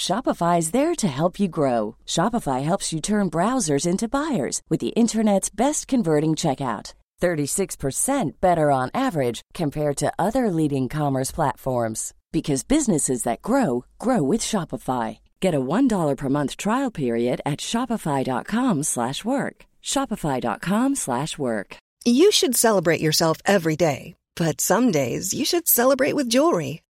Shopify is there to help you grow. Shopify helps you turn browsers into buyers with the internet's best converting checkout. 36% better on average compared to other leading commerce platforms because businesses that grow grow with Shopify. Get a $1 per month trial period at shopify.com/work. shopify.com/work. You should celebrate yourself every day, but some days you should celebrate with jewelry.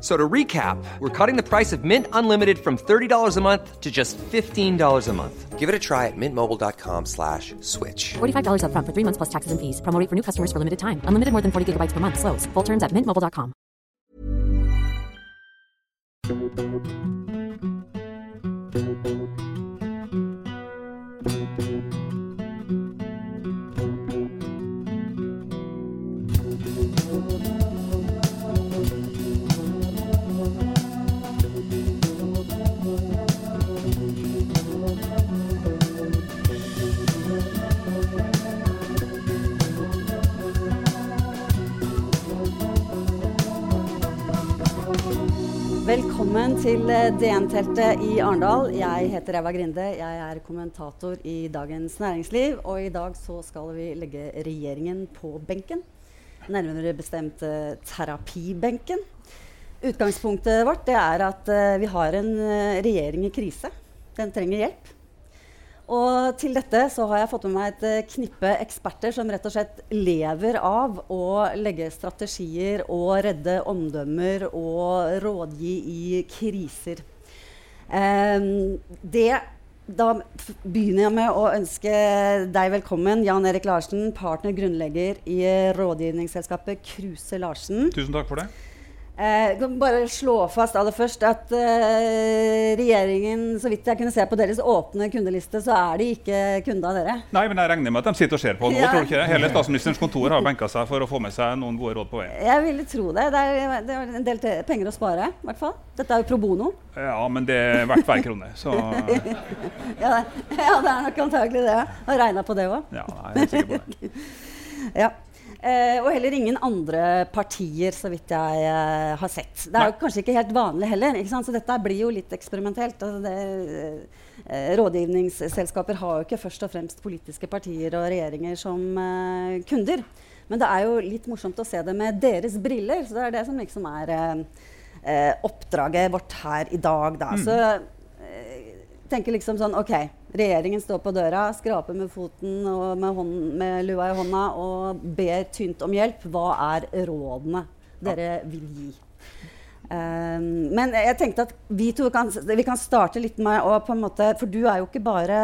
So to recap, we're cutting the price of Mint Unlimited from $30 a month to just $15 a month. Give it a try at mintmobile.com slash switch. $45 upfront for three months plus taxes and fees. Promo for new customers for limited time. Unlimited more than 40 gigabytes per month. Slows. Full terms at mintmobile.com. Til eh, DN-teltet i Arendal. Jeg heter Eva Grinde. Jeg er kommentator i Dagens Næringsliv. Og i dag så skal vi legge regjeringen på benken. Nærmere bestemt eh, terapibenken. Utgangspunktet vårt det er at eh, vi har en eh, regjering i krise. Den trenger hjelp. Og til dette så har jeg fått med meg et eh, knippe eksperter som rett og slett lever av å legge strategier og redde omdømmer og rådgi i kriser. Em, det, da begynner jeg med å ønske deg velkommen, Jan Erik Larsen, partner grunnlegger i rådgivningsselskapet Kruse Larsen. Tusen takk for det. Eh, jeg kan bare slå fast aller først at eh, regjeringen, så vidt jeg kunne se på deres åpne kundeliste, så er de ikke kunde av dere. Nei, men Jeg regner med at de sitter og ser på nå. Ja. tror du ikke det? Hele statsministerens kontor har benka seg for å få med seg noen gode råd på veien. Jeg ville tro det. Det er, det er en del penger å spare, i hvert fall. Dette er jo pro bono. Ja, men det er verdt hver krone. Så Ja, det, ja, det er nok antagelig det. Har regna på det òg. ja, jeg er helt sikker på det. Ja. Eh, og heller ingen andre partier, så vidt jeg eh, har sett. Det er jo kanskje ikke helt vanlig heller, ikke sant? så dette blir jo litt eksperimentelt. Altså det, eh, rådgivningsselskaper har jo ikke først og fremst politiske partier og regjeringer som eh, kunder. Men det er jo litt morsomt å se det med deres briller, så det er det som liksom er eh, eh, oppdraget vårt her i dag. Da. Så eh, tenker liksom sånn OK, regjeringen står på døra, skraper med foten og med, hånd, med lua i hånda og ber tynt om hjelp. Hva er rådene dere vil gi? Um, men jeg tenkte at vi to kan, vi kan starte litt med å på en måte For du er jo ikke bare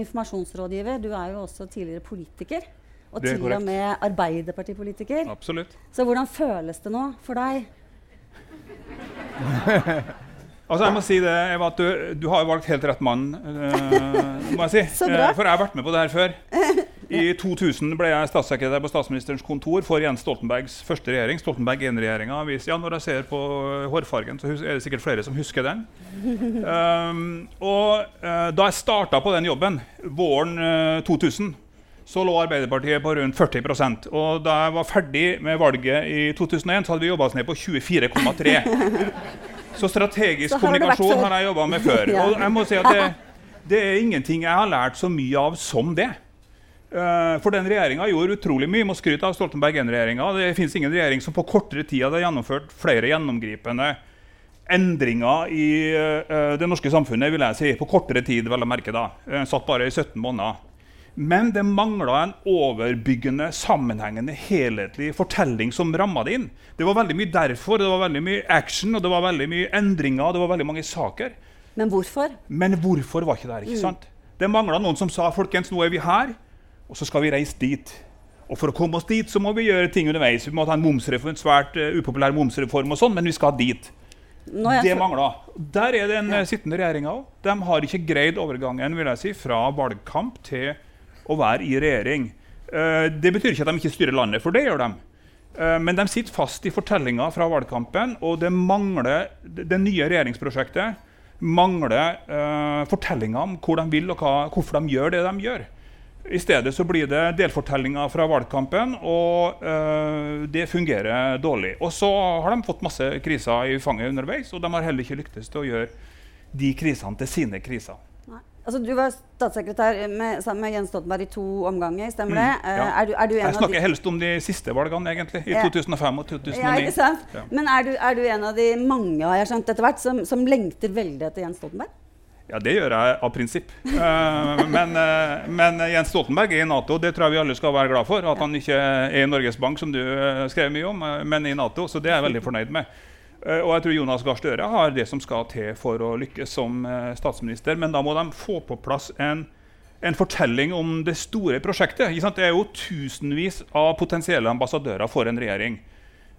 informasjonsrådgiver, du er jo også tidligere politiker. Og til og med Arbeiderpartipolitiker. Absolutt. Så hvordan føles det nå for deg? Altså, jeg må si det, Eva, at du, du har valgt helt rett mann, uh, må jeg si. Så bra. Eh, for jeg har vært med på det her før. I 2000 ble jeg statssekretær på statsministerens kontor for Jens Stoltenbergs første regjering. Stoltenberg 1-regjeringa. Ja, når jeg ser på hårfargen, så er det sikkert flere som husker den. Um, og uh, da jeg starta på den jobben våren uh, 2000, så lå Arbeiderpartiet på rundt 40 Og da jeg var ferdig med valget i 2001, så hadde vi jobba oss ned på 24,3 Så strategisk Så kommunikasjon har har jeg jobba med før. Ja. Og jeg må si at det, det er ingenting jeg har lært så mye av som det. Eh, For den regjeringa gjorde utrolig mye. Må skryte av Stoltenberg I-regjeringa. Det fins ingen regjering som på kortere tid hadde gjennomført flere gjennomgripende endringer i eh, det norske samfunnet vil jeg si, på kortere tid. vel å merke da. Eh, satt bare i 17 måneder. Men det mangla en overbyggende, sammenhengende, helhetlig fortelling som ramma det inn. Det var veldig mye derfor, det var veldig mye action og det var veldig mye endringer. det var veldig mange saker. Men hvorfor? Men hvorfor var ikke det her? ikke sant? Det mangla noen som sa folkens, nå er vi her, og så skal vi reise dit. Og for å komme oss dit så må vi gjøre ting underveis. Vi må ta en momsreform, en svært uh, upopulær momsreform, og sånn, men vi skal dit. Det mangla. Der er den ja. sittende regjeringa òg. De har ikke greid overgangen vil jeg si, fra valgkamp til å være i regjering. Eh, det betyr ikke at de ikke styrer landet, for det gjør de. Eh, men de sitter fast i fortellinga fra valgkampen, og det mangler det nye regjeringsprosjektet mangler uh, fortellinga om hvor de vil og hva, hvorfor de gjør det de gjør. I stedet så blir det delfortellinger fra valgkampen, og uh, det fungerer dårlig. Og så har de fått masse kriser i fanget underveis, og de har heller ikke lyktes til å gjøre de krisene til sine kriser. Altså, du var statssekretær med, sammen med Jens Stoltenberg i to omganger, stemmer det? Mm, ja. Eh, er, du, er du en Jeg snakker de helst om de siste valgene, egentlig. I Ja. 2005 og 2009. ja, ikke sant? Ja. Men er du, er du en av de mange har jeg skjønt etter hvert, som, som lengter veldig etter Jens Stoltenberg? Ja, det gjør jeg av prinsipp. Eh, men, eh, men Jens Stoltenberg er i Nato. Det tror jeg vi alle skal være glad for. At han ikke er i Norges Bank, som du skrev mye om, men i Nato. Så det er jeg veldig fornøyd med. Eh, og jeg tror Jonas Gahr Støre har det som skal til for å lykkes som eh, statsminister. Men da må de få på plass en, en fortelling om det store prosjektet. Det er jo tusenvis av potensielle ambassadører for en regjering.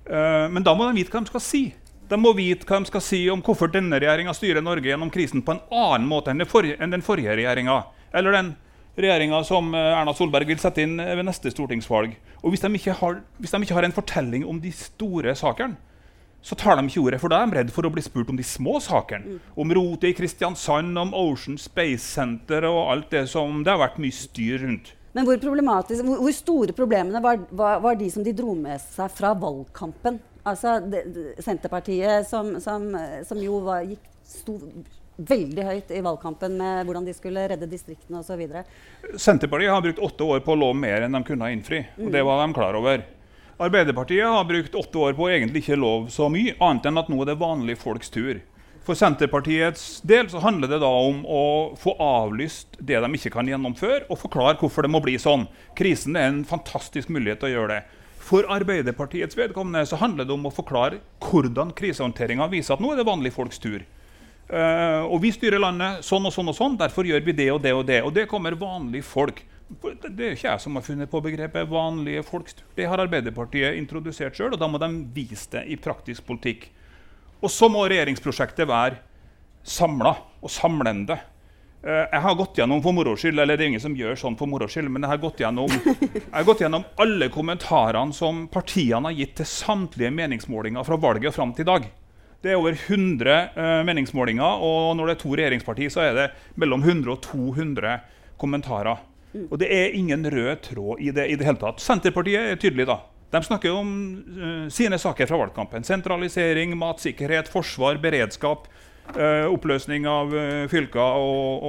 Eh, men da må de vite hva de skal si. De må vite hva de skal si om hvorfor denne regjeringa styrer Norge gjennom krisen på en annen måte enn, forrige, enn den forrige regjeringa. Eller den regjeringa som Erna Solberg vil sette inn ved neste stortingsvalg. Og hvis de ikke har, de ikke har en fortelling om de store sakene, så tar de ikke ordet. For da er de redd for å bli spurt om de små sakene. Om rotet i Kristiansand, om Ocean Space Center og alt det som det har vært mye styr rundt. Men hvor, problematisk, hvor, hvor store problemene var, var, var de som de dro med seg fra valgkampen? Altså det, det, Senterpartiet, som, som, som jo var, gikk, sto veldig høyt i valgkampen med hvordan de skulle redde distriktene osv. Senterpartiet har brukt åtte år på å love mer enn de kunne innfri. og Det var de klar over. Arbeiderpartiet har brukt åtte år på å egentlig ikke love så mye, annet enn at nå er det vanlige folks tur. For Senterpartiets del så handler det da om å få avlyst det de ikke kan gjennomføre, og forklare hvorfor det må bli sånn. Krisen er en fantastisk mulighet til å gjøre det. For Arbeiderpartiets vedkommende så handler det om å forklare hvordan krisehåndteringa viser at nå er det vanlige folks tur. Uh, og vi styrer landet sånn og sånn og sånn, derfor gjør vi det og det og det. Og det kommer vanlige folk. Det er ikke jeg som har funnet på begrepet 'vanlige folks tur'. Det har Arbeiderpartiet introdusert sjøl, og da må de vise det i praktisk politikk. Og så må regjeringsprosjektet være samla og samlende. Eh, jeg har gått gjennom for moro skyld, eller det er ingen som gjør sånn for moro skyld, men jeg har gjennom, jeg har gått gjennom alle kommentarene som partiene har gitt til samtlige meningsmålinger fra valget og fram til i dag. Det er over 100 eh, meningsmålinger, og når det er to regjeringspartier, så er det mellom 100 og 200 kommentarer. Og det er ingen rød tråd i det i det hele tatt. Senterpartiet er tydelig, da. De snakker om uh, sine saker fra valgkampen. Sentralisering, matsikkerhet, forsvar, beredskap. Uh, oppløsning av uh, fylker og,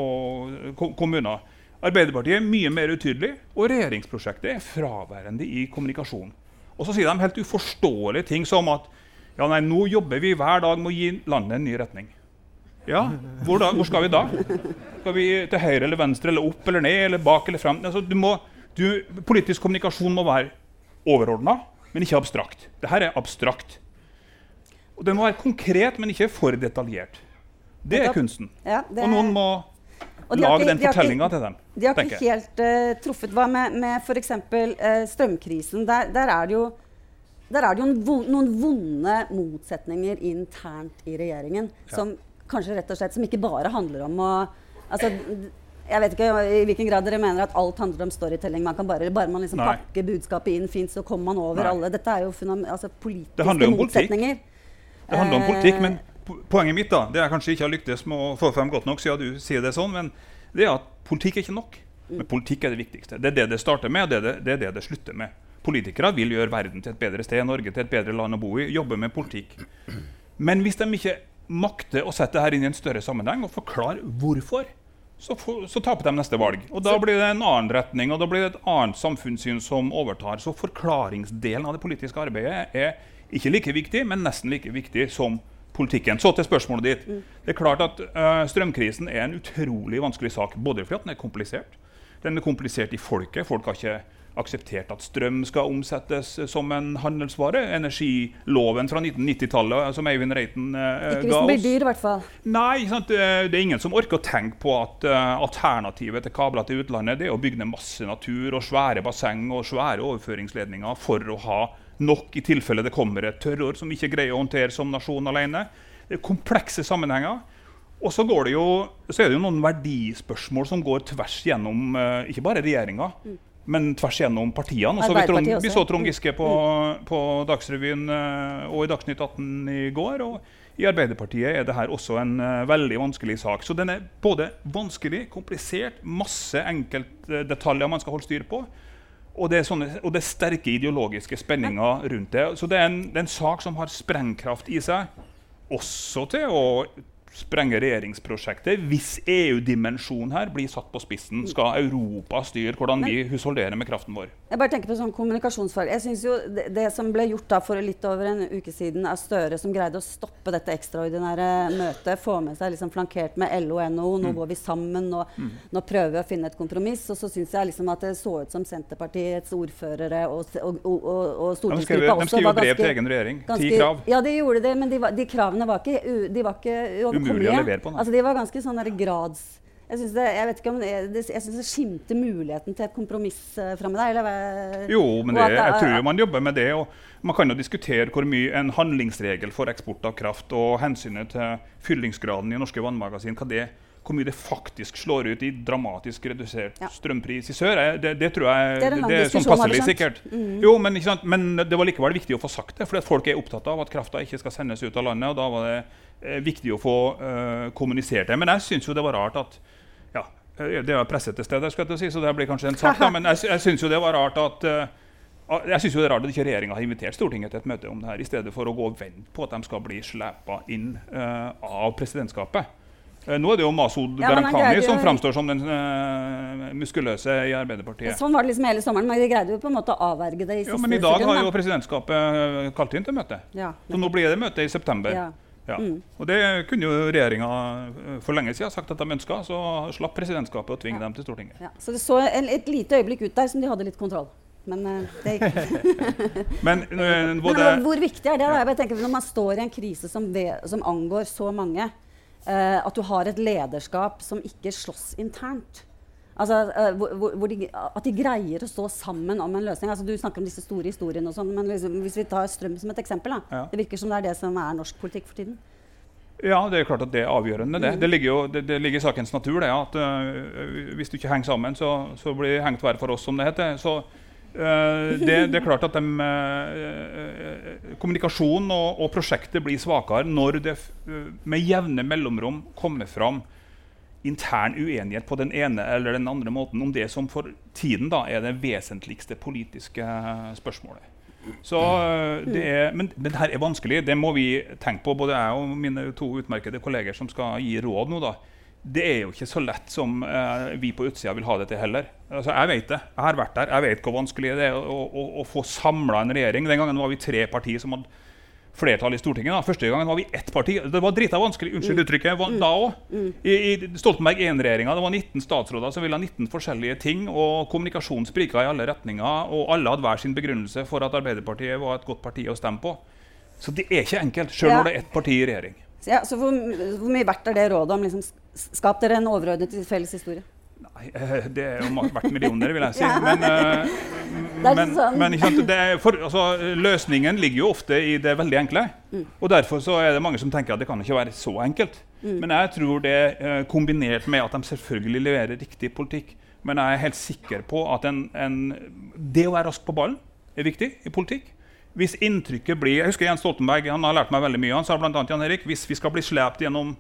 og kommuner. Arbeiderpartiet er mye mer utydelig, og regjeringsprosjektet er fraværende i kommunikasjon. Og så sier de helt uforståelige ting som at ja, nei, nå jobber vi hver dag med å gi landet en ny retning. Ja, hvor, da, hvor skal vi da? Skal vi til høyre eller venstre eller opp eller ned eller bak eller frem? Altså, du må, du, politisk kommunikasjon må være overordna, men ikke abstrakt. Dette er abstrakt. Og Den må være konkret, men ikke for detaljert. Det er kunsten. Ja, det- Og noen må Og de den de fortellinga til dem. De har ikke helt uh, truffet. Hva med, med f.eks. Uh, strømkrisen? Der, der er det jo er det jo noen vonde motsetninger internt i regjeringen. Som kanskje rett og slett som ikke bare handler om å altså, Jeg vet ikke i hvilken grad dere mener at alt handler om storytelling. Man kan bare, bare man liksom Nei. pakker budskapet inn fint, så kommer man over Nei. alle. Dette er jo altså, politiske politikk. motsetninger. Det handler om Eh, politikk, men poenget mitt da, det jeg kanskje ikke har lyktes med å få frem godt nok, siden du sier det sånn, men det er at politikk er ikke nok. Men politikk er det viktigste. Det er det det starter med, og det er det det, er det, det slutter med. Politikere vil gjøre verden til et bedre sted, Norge til et bedre land å bo i, jobbe med politikk. Men hvis de ikke makter å sette dette inn i en større sammenheng og forklare hvorfor, så, for, så taper de neste valg. Og Da blir det en annen retning og da blir det et annet samfunnssyn som overtar. Så forklaringsdelen av det politiske arbeidet er ikke like viktig, men nesten like viktig som politikken. Så til spørsmålet ditt. Det er klart at uh, Strømkrisen er en utrolig vanskelig sak. Både fordi den er komplisert. Den er komplisert i folket. Folk har ikke akseptert at strøm skal omsettes som en handelsvare. Energiloven fra 1990-tallet som Eivind Reiten uh, Ikke hvis den blir dyr, i hvert fall. Nei, det er ingen som orker å tenke på at uh, alternativet til kabler til utlandet det er å bygge ned masse natur og svære basseng og svære overføringsledninger for å ha nok i tilfelle det kommer et tørrår som vi ikke greier å håndtere som nasjon alene. Det er komplekse sammenhenger. Og så, det jo, så er det jo noen verdispørsmål som går tvers gjennom uh, ikke bare regjeringa, mm. Men tvers gjennom partiene. Så vi, Trond, vi, så Trond Giske på, mm. på Dagsrevyen uh, og i Dagsnytt 18 i går. og i Arbeiderpartiet er dette også en uh, veldig vanskelig sak. Så den er både vanskelig, komplisert, masse enkeltdetaljer man skal holde styr på. Og det, sånne, og det, er sterke ideologiske spenninger rundt det. Så det er, en, det er en sak som har sprengkraft i seg, også til å sprenge regjeringsprosjektet. Hvis EU-dimensjonen her blir satt på spissen, skal Europa styre hvordan vi husholderer med kraften vår? Jeg bare tenker på sånn kommunikasjonsfag. Jeg synes jo det, det, som ble gjort da for litt over en uke siden av Støre, som greide å stoppe dette ekstraordinære møtet, få med seg liksom flankert med LO og NHO, nå mm. går vi sammen, nå, mm. nå, prøver vi å finne et kompromiss. Og så syns jeg liksom at det så ut som Senterpartiets ordførere og, og, og, og stortingsgruppa også De skriver brev til egen regjering. Ti krav. Ja, de gjorde det, men de, de kravene var ikke, de var ikke Umulig å levere på. Altså, de var ganske sånn grads jeg syns det, jeg ikke jeg synes det skimter muligheten til et kompromiss uh, framme der. Eller, jo, men det, jeg tror man jobber med det. og Man kan jo diskutere hvor mye en handlingsregel for eksport av kraft og hensynet til fyllingsgraden i norske vannmagasin hva det, hvor mye det faktisk slår ut i dramatisk redusert ja. strømpris i sør. Det, det, tror jeg det er, det er sånn passelig sikkert. Mm. Jo, men, men, det var likevel viktig å få sagt det, for folk er opptatt av at krafta ikke skal sendes ut av landet. og da var det eh, viktig å få uh, kommunisert det. Men jeg syns jo det var rart at ja, det er presset til stede, skal jeg si, så det blir kanskje en sak. Da. Men jeg, jeg syns jo det var rart at uh, jeg synes jo det er rart at ikke regjeringa har invitert Stortinget til et møte om det her, i stedet for å gå og vente på at de skal bli slepa inn uh, av presidentskapet. Uh, nå er det jo Masud ja, Gharahkhani som framstår som den muskuløse i Arbeiderpartiet. Sånn var det liksom hele sommeren, men de greide jo på en måte å avverge det i siste ja, Men i dag sekund, har jo presidentskapet kalt inn til møte. Ja, så nå blir det møte i september. Ja. Ja. Mm. Og Det kunne jo regjeringa eh, for lenge siden sagt at de ønska, så slapp presidentskapet å tvinge ja. dem til Stortinget. Ja. Så det så en, et lite øyeblikk ut der som de hadde litt kontroll. Men uh, det gikk Men, både, Men hvor viktig er det? da? Jeg tenker Når man står i en krise som, ved, som angår så mange, uh, at du har et lederskap som ikke slåss internt. Altså, uh, hvor, hvor de, at de greier å stå sammen om en løsning. Altså, du snakker om disse store historiene, og sånn, men liksom, hvis vi tar strøm som et eksempel. Da, ja. Det virker som det er det som er norsk politikk for tiden. Ja, det er klart at det er avgjørende. Det, mm. det, ligger, jo, det, det ligger i sakens natur det, at uh, hvis du ikke henger sammen, så, så blir det hengt hver for oss, som det heter. Så uh, det, er klart at de, uh, kommunikasjonen og, og, prosjektet blir svakere når det med jevne mellomrom kommer fram intern uenighet på den ene eller den andre måten om det som for tiden da er det vesentligste politiske spørsmålet. Så eh, det er, men, men her er vanskelig. Det må vi tenke på, både jeg og mine to utmerkede kolleger som skal gi råd nå. da. Det er jo ikke så lett som eh, vi på utsida vil ha det til heller. Altså, jeg vet det. Jeg har vært der. Jeg vet hvor vanskelig det er å, å, å få samla en regjering. Den gangen var vi tre partier som hadde flertall i Stortinget. Da. Første gangen var vi ett parti. Det var drita vanskelig. Unnskyld mm. uttrykket. Mm. Da òg. Mm. I, I, Stoltenberg I-regjeringa var 19 statsråder som ville ha 19 forskjellige ting. og Kommunikasjonen sprika i alle retninger. Og alle hadde hver sin begrunnelse for at Arbeiderpartiet var et godt parti å stemme på. Så det er ikke enkelt, sjøl ja. når det er ett parti i regjering. Ja, så hvor, hvor, mye verdt er det rådet om liksom, skap dere en overordnet felles historie? Nei, eh, det er jo verdt millioner, vil jeg si. Men, uh, men, sånn. men for, altså, løsningen ligger jo ofte i det veldig enkle. Mm. Og derfor er det mange som tenker at det kan ikke være så enkelt. Mm. Men jeg tror det uh, kombinert med at de selvfølgelig leverer riktig politikk. Men jeg er helt sikker på at en, en, det å være rask på ballen er viktig i politikk. Hvis inntrykket blir Jeg husker Jens Stoltenberg han har lært meg veldig mye. Han sa bl.a. Jan Erik, hvis vi skal bli slept gjennom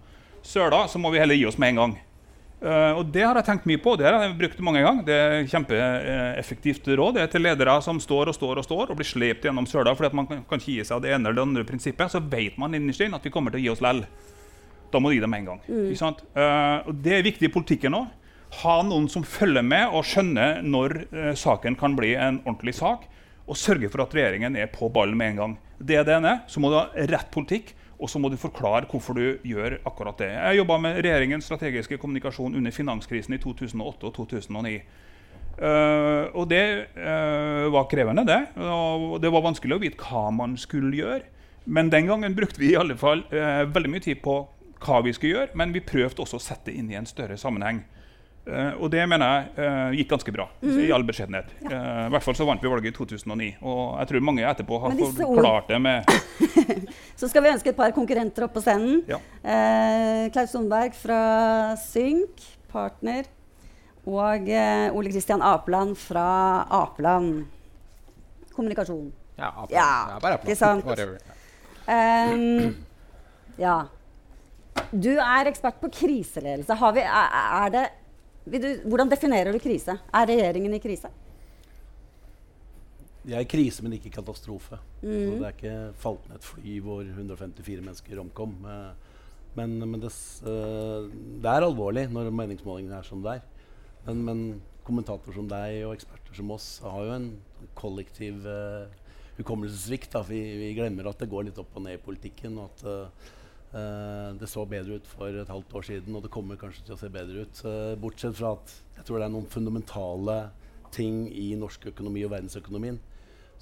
søla, så må vi heller gi oss med en gang. Uh, og Det har jeg tenkt mye på. Det har jeg brukt mange ganger. Det er kjempeeffektivt råd det er til ledere som står og står og står og blir slept gjennom søla fordi at man kan, ikke gi seg av det ene eller det andre prinsippet. Så vet man innerst inne at vi kommer til å gi oss lell. da må du gi dem en gang. Sant? Eh, og det er viktig i politikken òg. Ha noen som følger med og skjønner når uh, saken kan bli en ordentlig sak. Og sørge for at regjeringen er på ballen med en gang. Det er det ene. Så må du ha rett politikk. Og så må du forklare hvorfor du gjør akkurat det. Jeg jobba med regjeringens strategiske kommunikasjon under finanskrisen i 2008 og 2009. Uh, og det uh, var krevende, det. Og det var vanskelig å vite hva man skulle gjøre. Men den gangen brukte vi i alle fall uh, veldig mye tid på hva vi skulle gjøre, men vi prøvde også å sette det inn i en større sammenheng. Eh, og det mener jeg uh, gikk ganske bra, i all beskjedenhet. Eh, I hvert fall så vant vi valget i 2009. Og jeg tror mange etterpå har forklart det med Så skal vi ønske et par konkurrenter opp på scenen. Ja. Eh, Klaus Sundberg fra Synk, partner. Og Ole Kristian Apeland fra Apeland kommunikasjon. Ja, Apeland. Ja, ja, bare Apeland. ikke sant? Whatever. Um, ja. Du er ekspert på kriseledelse. Har vi, er, er det, du, hvordan definerer du krise? Er regjeringen i krise? De er i krise, men ikke katastrofe. Mm. det er ikke falt ned et fly hvor 154 mennesker omkom. Eh, Men, men det, eh, det er alvorlig når meningsmålingene er som det er. Men, men kommentatorer som deg og eksperter som oss har jo en kollektiv uh, hukommelsessvikt. Vi, vi glemmer at det går litt opp og ned i politikken. og at eh, eh, det så bedre ut for et halvt år siden, og det kommer kanskje til å se bedre ut. Uh, bortsett fra at jeg tror det er noen fundamentale ting i norsk økonomi og verdensøkonomien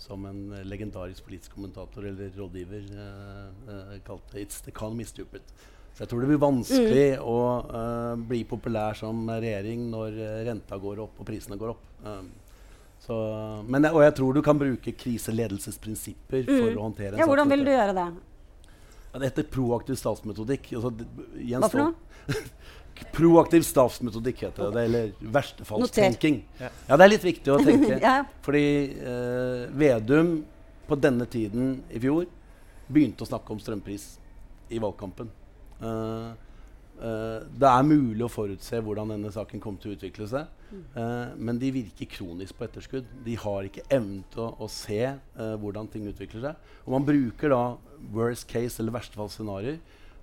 som en legendarisk politisk kommentator eller rådgiver uh, kalte 'It's the economy stupid'. Så jeg tror det blir vanskelig å eh, bli populær som regjering når renta går opp og prisene går opp. Så, men, og jeg tror du kan bruke kriseledelsesprinsipper for å håndtere en Ja, hvordan vil du gjøre det? Ja, det heter proaktiv statsmetodikk. Altså, Hva for noe? Proaktiv statsmetodikk heter det. Eller verstefallstenking. Ja, det er litt viktig å tenke. Ja. Fordi eh, Vedum på denne tiden i fjor begynte å snakke om strømpris i valgkampen. Eh, eh, det er mulig å forutse hvordan denne saken kommer til å utvikle seg. Uh, men de virker kronisk på etterskudd. De har ikke evnen til å, å se uh, hvordan ting utvikler seg. Og man bruker da worst case eller verstefallsscenarioer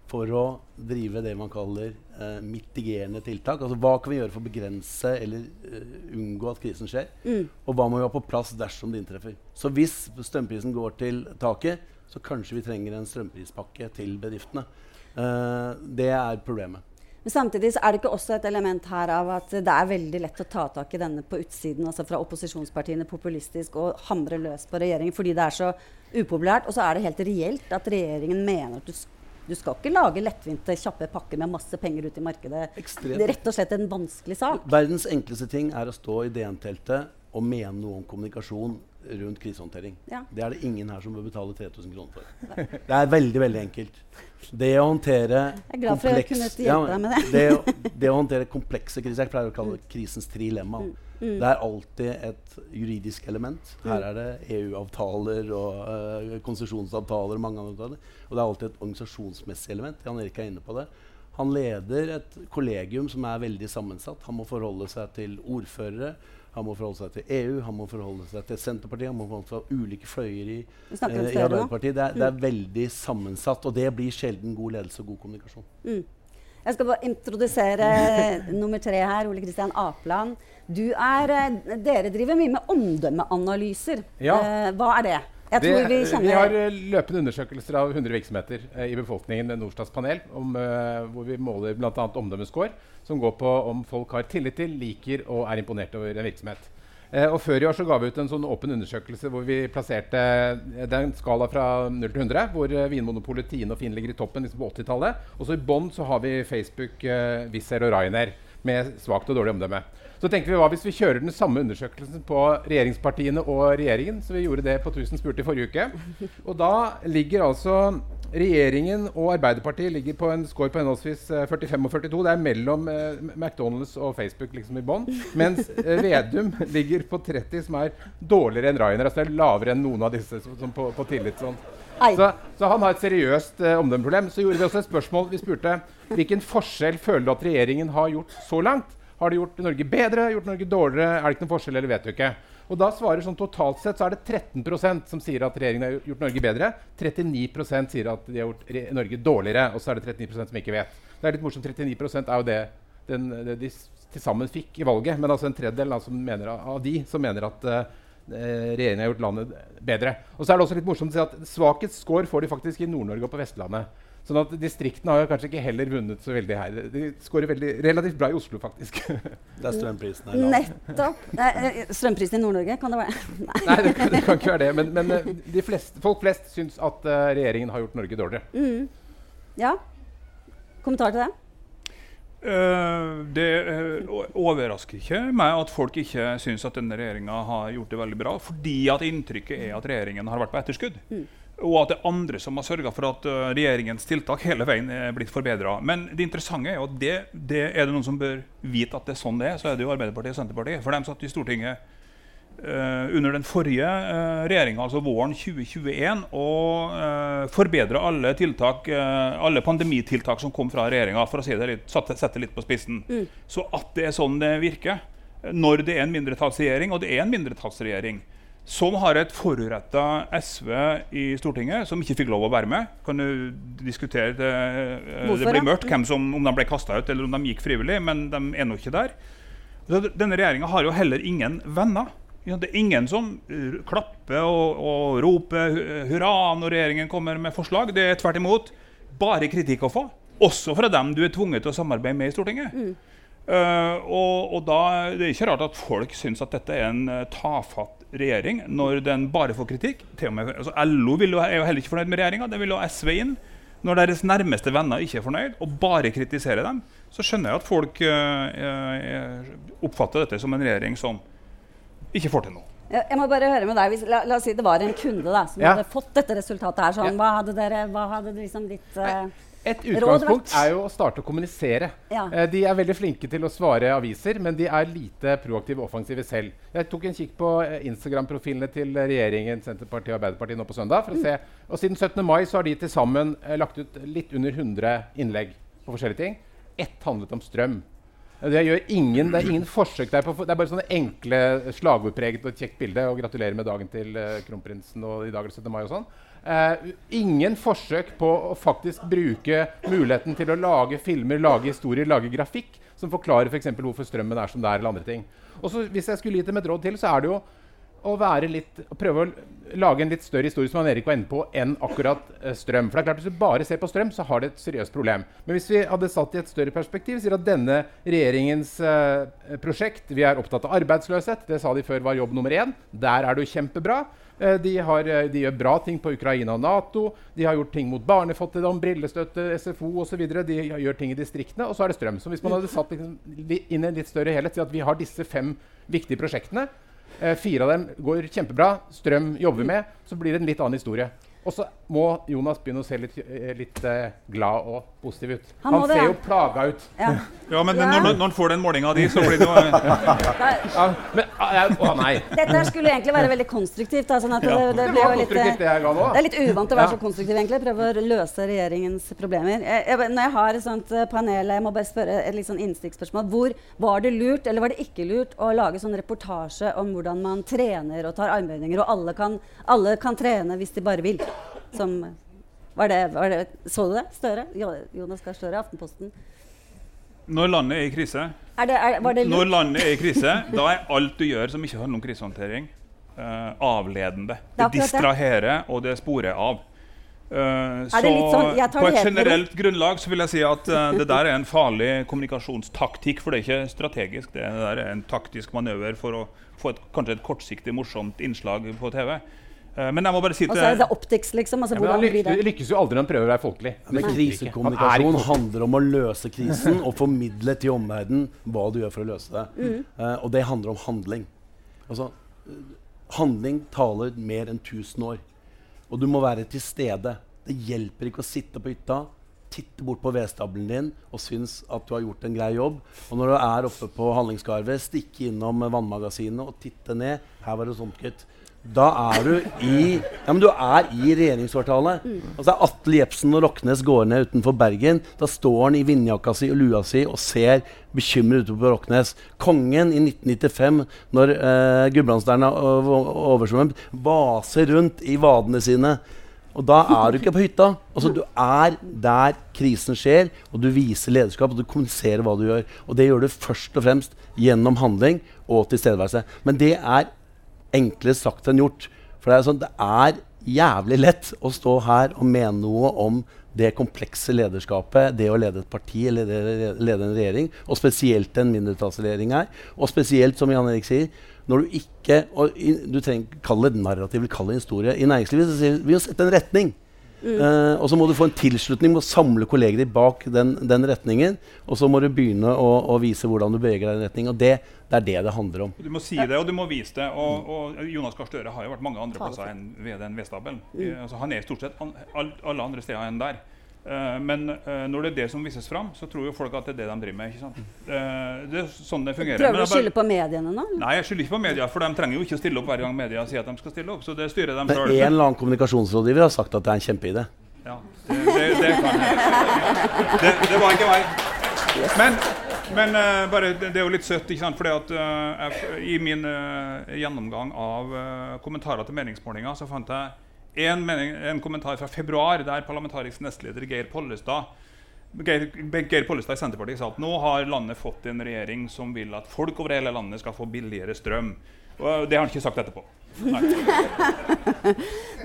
for å drive det man kaller mitigerende tiltak. Altså Hva kan vi gjøre for å begrense eller unngå at krisen skjer? Og hva må vi ha på plass dersom det inntreffer? Så hvis strømprisen går til taket, så kanskje vi trenger en strømprispakke til bedriftene. Eh, det er problemet. Men samtidig så er det ikke også et element her av at det er veldig lett å ta tak i denne på utsiden, altså fra opposisjonspartiene populistisk, og hamre løs på regjeringen fordi det er så upopulært. Og så er det helt reelt at regjeringen mener at du, du skal ikke lage lettvinte, kjappe pakker med masse penger ut i markedet. Ekstremt. Det er rett og slett en vanskelig sak. Verdens enkleste ting er å stå i DN-teltet og mene noe om kommunikasjon rundt krisehåndtering. Ja. Det er det ingen her som bør betale 3000 kroner for. Det er veldig veldig enkelt. Det å håndtere er glad for å kunne hjelpe deg med det. det, å, det å håndtere komplekse kriser Jeg pleier å kalle det krisens trilemma. Mm, Det er alltid et juridisk element. Her er det EU-avtaler og uh, konsesjonsavtaler. mange avtaler. Og det er alltid et organisasjonsmessig element. Jan Erik er inne på det. Han leder et kollegium som er veldig sammensatt. Han må forholde seg til ordførere. Han må forholde seg til EU, han må forholde seg til Senterpartiet, han må forholde seg til ulike fløyer i, eh, i Arbeiderpartiet. Det er, det er veldig sammensatt, og det blir sjelden god ledelse og god kommunikasjon. Jeg skal bare introdusere nummer tre her, Ole Kristian Apeland. Du er, eh, dere driver mye med omdømmeanalyser. Ja. Eh, hva er det? Jeg tror vi kjenner har eh, løpende undersøkelser av 100 virksomheter eh, i befolkningen med Norstats panel, om, eh, hvor vi måler bl.a. omdømmescore, som går på om folk har tillit til, liker og er imponert over en virksomhet. Eh, og Før i år så ga vi ut en sånn åpen undersøkelse hvor vi plasserte den Det er en skala fra 0 til 100, hvor eh, Vinmonopolet, Tine og Finn ligger i toppen liksom på 80-tallet. Og så i bånn så har vi Facebook, eh, Wizz Air og Ryanair med svakt og dårlig omdømme. Så tenkte vi hva hvis vi kjører den samme undersøkelsen på regjeringspartiene og regjeringen? Så vi gjorde det på 1000 spurte i forrige uke. Og da ligger altså regjeringen og Arbeiderpartiet ligger på en score på henholdsvis eh, 45 og 42. Det er mellom eh, McDonald's og Facebook liksom i bånn. Mens eh, Vedum ligger på 30, som er dårligere enn Ryanair. Altså det er lavere enn noen av disse som, som på, på tillit. Sånn. Så, så han har et seriøst eh, omdømmeproblem. Så gjorde vi også et spørsmål. Vi spurte hvilken forskjell føler du at regjeringen har gjort så langt? Har det gjort Norge bedre? Gjort Norge dårligere? Er det ikke noen forskjell, eller vet du ikke? Og da svarer sånn totalt sett så er det 13% som sier at regjeringen har gjort Norge bedre. 39% sier at de har gjort Norge dårligere. Og så er det 39% som ikke vet. Det er litt morsomt. 39 er jo det, den, det de til sammen fikk i valget. Men altså en tredjedel altså, mener, av de som mener at uh, regjeringen har gjort landet bedre. Og så er det også litt morsomt å si at svakest score får de faktisk i Nord-Norge og på Vestlandet. Sånn at Distriktene har jo kanskje ikke heller vunnet så veldig her. De skårer relativt bra i Oslo, faktisk. Der strømprisen er lav. Nettopp. Nei, eh, Strømprisen i Nord-Norge, kan det være? Nei. Nei, det, kan- det kan ikke være det. Men, men eh, de fleste, folk flest syns at eh, regjeringen har gjort Norge dårligere. Mm. Ja? Kommentar til det? Eh, det eh, overrasker ikke meg at folk ikke syns at denne regjeringa har gjort det veldig bra, fordi at inntrykket er at regjeringen har vært på etterskudd. Og at det er andre som har sørga for at eh, regjeringens tiltak hele veien er blitt forbedra. Men det interessante er jo at det, det er det noen som bør vite at det er sånn det er, så er det jo Arbeiderpartiet og Senterpartiet. For de satt i Stortinget under den forrige uh, regjeringa, altså våren 2021, og uh, forbedre alle tiltak, eh, alle pandemitiltak som kom fra regjeringa, for å si det litt, sette, sette litt på spissen. Så at det er sånn det virker, eh, når det er en mindretallsregjering, og det er en mindretallsregjering, som har et foruretta SV i Stortinget, som ikke fikk lov å være med. Kan du diskutere det, eh, det blir mørkt hvem som, om de ble kasta ut, eller om de gikk frivillig, men de er nå ikke der. Denne regjeringa har jo heller ingen venner. Det er ingen som klapper og, og roper hurra når regjeringen kommer med forslag. Det er tvert imot bare kritikk å få. Også fra dem du er tvunget til å samarbeide med i Stortinget. Eh, og, og da Det er ikke rart at folk syns at dette er en uh, tafatt regjering når den bare får kritikk. Til og med, altså LO vil jo, er jo heller ikke fornøyd med regjeringa. Den vil jo SV inn. Når deres nærmeste venner ikke er fornøyd og bare kritiserer dem, så skjønner jeg at folk uh, oppfatter dette som en regjering som ikke får til noe. Jeg må bare høre med deg. Hvis, la, la oss si det var en kunde da, som Ja. hadde fått dette resultatet her. Sånn, Ja. Hva hadde dere hva hadde liksom ditt eh, Et utgangspunkt er jo å starte å kommunisere. Ja. Eh, de er veldig flinke til å svare aviser, men de er lite proaktive og offensive selv. Jeg tok en kikk på eh, Instagram-profilene til regjeringen, Senterpartiet og Arbeiderpartiet nå på søndag. for å se. Og Siden 17. mai så har de til sammen eh, lagt ut litt under 100 innlegg på forskjellige ting. Ett handlet om strøm. Det, gjør ingen, det er ingen forsøk der. På, det er bare sånne enkle slagordpreget og kjekt bilde. Og gratulerer med dagen til eh, kronprinsen og i dag er det 17. mai og sånn. Uh, ingen forsøk på å faktisk bruke muligheten til å lage filmer, lage historier, lage grafikk som forklarer f.eks. For hvorfor strømmen er som det er, eller andre ting. Og så Hvis jeg skulle gitt dem et råd til, så er det jo å litt, prøve å lage en litt større historie som han Erik var inne på, enn akkurat eh, strøm. For det er klart Hvis du bare ser på strøm, så har det et seriøst problem. Men hvis vi hadde satt i et større perspektiv, sier at denne regjeringens eh, prosjekt Vi er opptatt av arbeidsløshet. Det sa de før var jobb nummer én. Der er jo kjempebra. Eh, De, har, eh, de gjør bra ting på Ukraina og Nato. De har gjort ting mot barnefattigdom, brillestøtte, SFO osv. De gjør ting i distriktene. Og så er det strøm. Så hvis man hadde satt liksom inn en litt større helhet, si at vi har disse fem viktige prosjektene. Eh, fire av dem går kjempebra. Strøm jobber vi med. Så blir det en litt annen historie. Og så må Jonas begynne å se litt, eh, litt eh, glad og positiv ut. Han Han, det, ser jo plaga ut. ja. Ja, men Ja. Når, når han får den målinga di, så blir det noe Ja, men ah, Å nei. Dette skulle egentlig være veldig konstruktivt. Da, sånn at det, det, Det ble var litt, konstruktivt, det jeg ga nå. det er litt uvant å være Ja. så konstruktiv, egentlig. Prøve å løse regjeringens problemer. Jeg, jeg, når jeg har et sånt eh, panel, jeg må bare spørre et litt sånn innstikkspørsmål. Hvor var det lurt, eller var det ikke lurt, å lage sånn reportasje om hvordan man trener og tar armbøyninger, og alle kan, alle kan trene hvis de bare vil? Som, var det, var det, så du det? Støre? Jonas Gahr Støre, Aftenposten. Når landet er i krise, Er det, er, var det Når landet er i krise, da er alt du gjør som ikke handler om krisehåndtering, uh, avledende. Det er distraherer, og det sporer av. Er så sånn- på et med generelt grunnlag så vil jeg si at uh, det der er en farlig kommunikasjonstaktikk, for det er ikke strategisk. Det, det der er en taktisk manøver for å få et, kanskje et kortsiktig, morsomt innslag på TV. Eh, men jeg må bare si Og så er det til optics, liksom. Altså, Ja, han hvordan blir lykkes, det? lykkes jo aldri når han prøver å være folkelig. Men er krisekommunikasjon ikke handler om å løse krisen og formidle til omverdenen hva du gjør for å løse det. Eh, og det handler om handling. Altså, handling taler mer enn 1000 år. Og du må være til stede. Det hjelper ikke å sitte på hytta, titte bort på vedstabelen din og synes at du har gjort en grei jobb. Og når du er oppe på handlingsgarvet, stikke innom vannmagasinet og titte ned. Her var det sånt, gutt. Da er du i Ja, men du er i regjeringskvartalet. Altså Atle Jepsen og Roknes går ned utenfor Bergen. Da står han i vindjakka si og lua si og ser bekymret utover på Roknes. Kongen i 1995, når eh, Gudbrandsdalen er oversvømt, vaser rundt i vadene sine. Og da er du ikke på hytta. Altså, du er der krisen skjer, og du viser lederskap og du kommuniserer hva du gjør. Og det gjør du først og fremst gjennom handling og tilstedeværelse. Men det er enklere sagt enn gjort. For det er, sånn, det er jævlig lett å stå her og mene noe om det komplekse lederskapet, det å lede et parti eller lede, en regjering, og spesielt en mindretallsregjering her. Og spesielt, som Jan Erik sier, når du ikke og i, Du trenger kalle det narrativ kall det historie. I næringslivet så sier vi å sette en retning. Eh, og så må du få en tilslutning med å samle kolleger bak den, den retningen. Og så må du begynne å, å vise hvordan du beveger deg i den retningen. Og det, det er det det handler om. Du må si det, og du må vise det. Og, og Jonas Gahr Støre har jo vært mange andre plasser enn ved den vedstabelen. Eh, Altså, han er stort sett an, all, alle andre steder enn der. Eh, men eh, når det er det som vises fram, så tror jo folk at det er det de driver med. ikke sant? Eh, det er sånn det fungerer. Prøver du å det skylde på mediene nå? Nei, jeg skylder ikke på media, for de trenger jo ikke å stille opp hver gang media sier at de skal stille opp. Så det styrer de Men sjøl. en eller annen kommunikasjonsrådgiver har sagt at det er en kjempeidé. Ja, det, det, det kan jeg. Det, det var ikke meg. Men, men uh, bare, det, det er jo litt søtt, ikke sant? Fordi at jeg, I min uh, gjennomgang av kommentarer til meningsmålinger så fant jeg en, mening, en kommentar fra februar der parlamentarisk nestleder Geir Pollestad Geir, Geir Pollestad i Senterpartiet sa at nå har landet fått en regjering som vil at folk over hele landet skal få billigere strøm. Og det har han ikke sagt etterpå.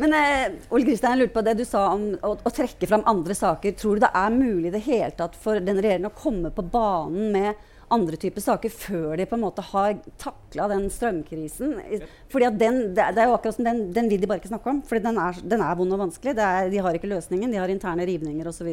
Men eh, Ole Kristian, jeg lurte på det du sa om å, å trekke fram andre saker. Tror du det er mulig det hele tatt for den regjeringen å komme på banen med andre typer saker før de på en måte har takla den strømkrisen? Fordi at den, det, er- jo akkurat som den, den vil de bare ikke snakke om. Fordi den er, den er vond og vanskelig. Det er, de har ikke løsningen. De har interne rivninger osv.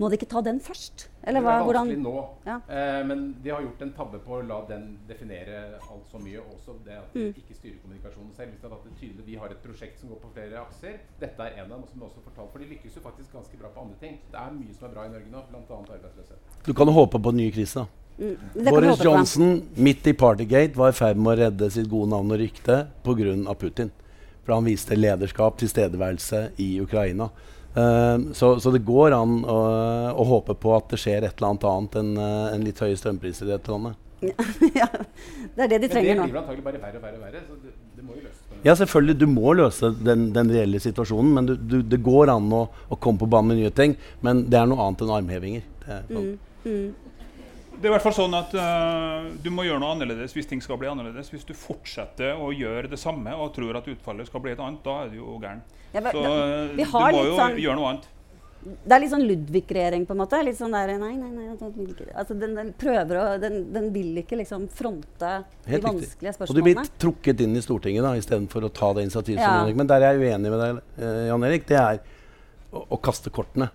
Må de ikke ta den først? Eller hva, det er hvordan vanskelig nå, Ja. eh, men de har gjort en tabbe på å la den definere alt så mye. Også det at de Mm. ikke styrer kommunikasjonen selv. Hvis det hadde tydelig, Vi har et prosjekt som går på flere akser. Dette er en av dem. som også fortalt, For de lykkes jo faktisk ganske bra på andre ting. Det er mye som er bra i Norge nå, bl.a. arbeidsløshet. Du kan håpe på en ny krise. da. Mm, Boris. Johnson midt i Partygate var i ferd med å redde sitt gode navn og rykte pga. Putin. For han viste lederskap, tilstedeværelse i Ukraina. Uh, så, så det går an å, å håpe på at det skjer et eller annet annet enn eh, en litt høye strømpriser i dette landet. ja, det er det de trenger Men det blir nå. antagelig bare verre og verre. og verre så det, det må jo løses. Ja, selvfølgelig. Du må løse den, den reelle situasjonen. Men du, du, det går an å, å komme på banen med nye ting. Men det er noe annet enn armhevinger. Det er, sånn. Det er i hvert fall sånn at uh, Du må gjøre noe annerledes hvis ting skal bli annerledes. Hvis du fortsetter å gjøre det samme og tror at utfallet skal bli et annet, da er du jo gæren. Ja, Så da- eh, vi du må jo sånn- gjøre noe annet. Det er litt sånn Ludvig-regjering, på en måte. Litt sånn der, nei, nei, nei, den vil ikke. Altså, den, den prøver å den, den vil ikke liksom fronte de Helt vanskelige riktig. Og du blir trukket inn i Stortinget da, istedenfor å ta det initiativet. som Ja. Men der er jeg uenig med deg, eh, Jan Erik. Det er å, å kaste kortene.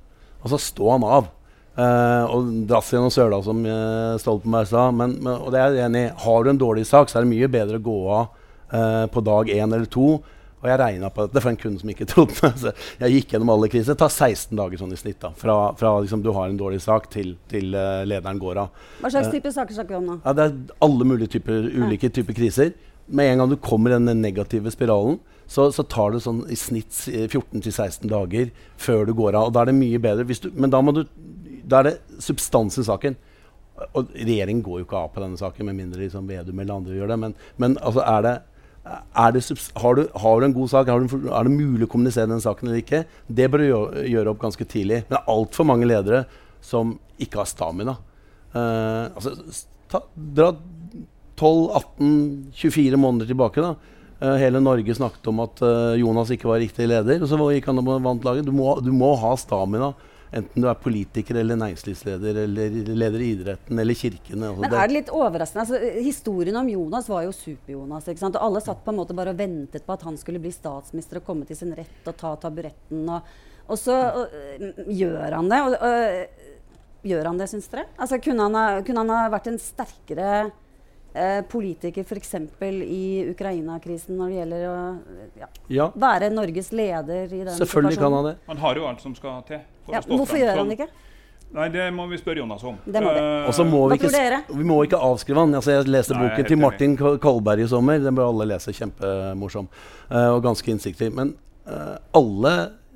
Altså stå han av. eh, og drasse gjennom søla, som uh, Stoltenberg sa. Men, men, og det er jeg enig i. Har du en dårlig sak, så er det mye bedre å gå av uh, på dag én eller to. Og jeg regna på dette for en kunde som ikke trodde meg. Så jeg gikk gjennom alle kriser. Det tar 16 dager sånn i snitt. da, Fra, fra liksom, du har en dårlig sak til, til eh, lederen går av. Hva slags type saker snakker vi om nå? Ja, det er alle mulige typer, ulike typer kriser. Med en gang du kommer i den negative spiralen, så, så tar det sånn i snitt eh, 14-16 dager før du går av. Og da er det mye bedre. Hvis du, men da, må du, da er det substans i saken. Og regjeringen går jo ikke av på denne saken, med mindre liksom Vedum eller andre gjør det. Men, men altså, er det, er det har, du, har du en god sak? Du, er det mulig å kommunisere den saken eller ikke? Det bør du gjøre, gjøre opp ganske tidlig. Men det er altfor mange ledere som ikke har stamina. Uh, altså, ta, dra 12-18-24 måneder tilbake. da. Uh, hele Norge snakket om at uh, Jonas ikke var riktig leder. Og så gikk han og vant laget. Du må, du må ha stamina. Enten du er politiker eller næringslivsleder eller leder i idretten eller kirken. Altså, Men er det litt overraskende? Altså, historien om Jonas var jo Super-Jonas. ikke sant? Og alle satt på en måte bare og ventet på at han skulle bli statsminister og komme til sin rett og ta taburetten. Og, og så og, gjør han det. Og, gjør han det, syns dere? Altså, kunne, han ha, kunne han ha vært en sterkere eh, politiker f.eks. i Ukraina-krisen når det gjelder å ja, ja, være Norges leder i den selvfølgelig kan han det. Han har jo alt som skal til. for Ja, å stå hvorfor frem gjør han det ikke? Nei, det må vi spørre Jonas om. Det må vi. Uh, Og så må vi ikke, vi må ikke avskrive han. Altså, jeg leste Nei, boken til. Martin Kol- Kolberg i sommer. Den bør alle lese. Kjempemorsom uh, og ganske innsiktig. Men uh, alle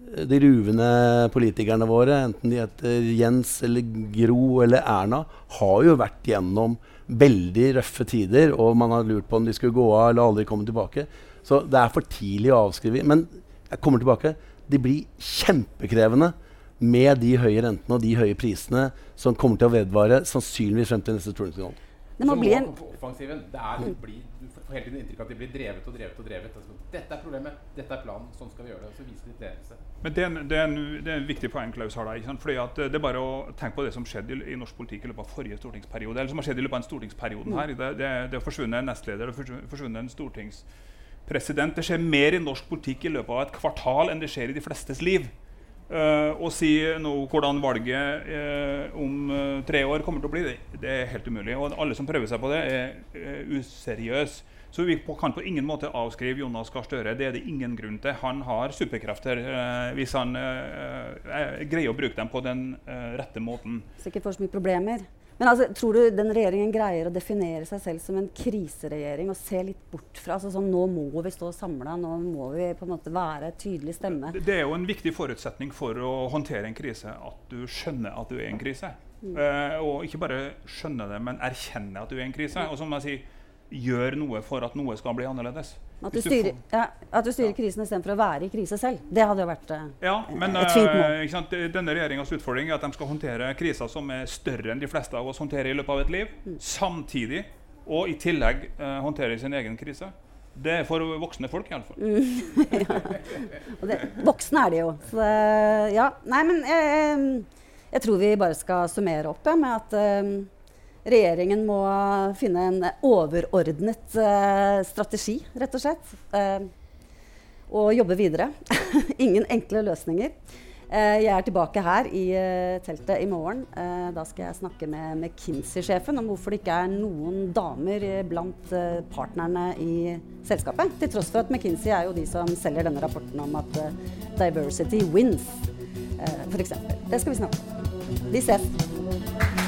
de ruvende politikerne våre, enten de heter Jens eller Gro eller Erna, har jo vært gjennom veldig røffe tider, og man har lurt på om de skulle gå av eller aldri komme tilbake. Så det er for tidlig å avskrive. Men jeg kommer tilbake. De blir kjempekrevende med de høye rentene og de høye prisene som kommer til å vedvare sannsynligvis frem til neste stortingsvalg. Det må Så bli en offensiven, det er, blir, Du får hele tiden inntrykk av at de blir drevet og drevet og drevet. Altså, dette er problemet, dette er planen, sånn skal vi gjøre det. Og så viser litt ledelse. Men det er, en, det, er en, det er en viktig poeng Klaus har der. Fordi at eh, Det er bare å tenke på det som skjedde i, i norsk politikk i løpet av forrige stortingsperiode. Eller som har skjedd i løpet av en stortingsperioden her. Det, det, det har forsvunnet en nestleder og forsvunnet- forsvunnet en stortingspresident. Det skjer mer i norsk politikk i løpet av et kvartal enn det skjer i de flestes liv. Uh, å si noe hvordan valget uh, om uh, tre år kommer til å bli, det, det er helt umulig. Og alle som prøver seg på det, er uh, useriøse. Så vi kan på ingen måte avskrive Jonas Gahr Støre. Det er det ingen grunn til. Han har superkrefter eh, hvis han eh, eh, greier å bruke dem på den eh, rette måten. sikkert får så mye problemer. Men altså, tror du den regjeringen greier å definere seg selv som en kriseregjering og se litt bort fra altså sånn, Nå må vi stå samla, nå må vi på en måte være tydelig stemme. Det, er jo en viktig forutsetning for å håndtere en krise at du skjønner at du er i en krise. Eh, og ikke bare skjønne det, men erkjenne at du er i en krise. Og som jeg sier, gjør noe for at noe skal bli annerledes. At du styrer, ja, at du styrer krisen istedenfor å være i krise selv. Det hadde jo vært eh, Ja, men et fint mål. eh, denne regjeringas utfordring er at de skal håndtere kriser som er større enn de fleste av oss håndterer i løpet av et liv. Mm. Samtidig, og i tillegg, eh, håndtere sin egen krise. Det er for voksne folk, iallfall. Mm. ja. det, voksne er de jo. Så, eh, ja. Nei, men jeg, jeg tror vi bare skal summere opp ja, med at eh, regjeringen må finne en overordnet eh, strategi, rett og slett. eh, og jobbe videre. Ingen enkle løsninger. Eh, jeg er tilbake her i eh, teltet i morgen. Eh, da skal jeg snakke med McKinsey-sjefen om hvorfor det ikke er noen damer eh, blant eh, partnerne i selskapet. Til tross for at McKinsey er jo de som selger denne rapporten om at eh, diversity wins, uh, f.eks. Det skal vi snakke om. Vi ses.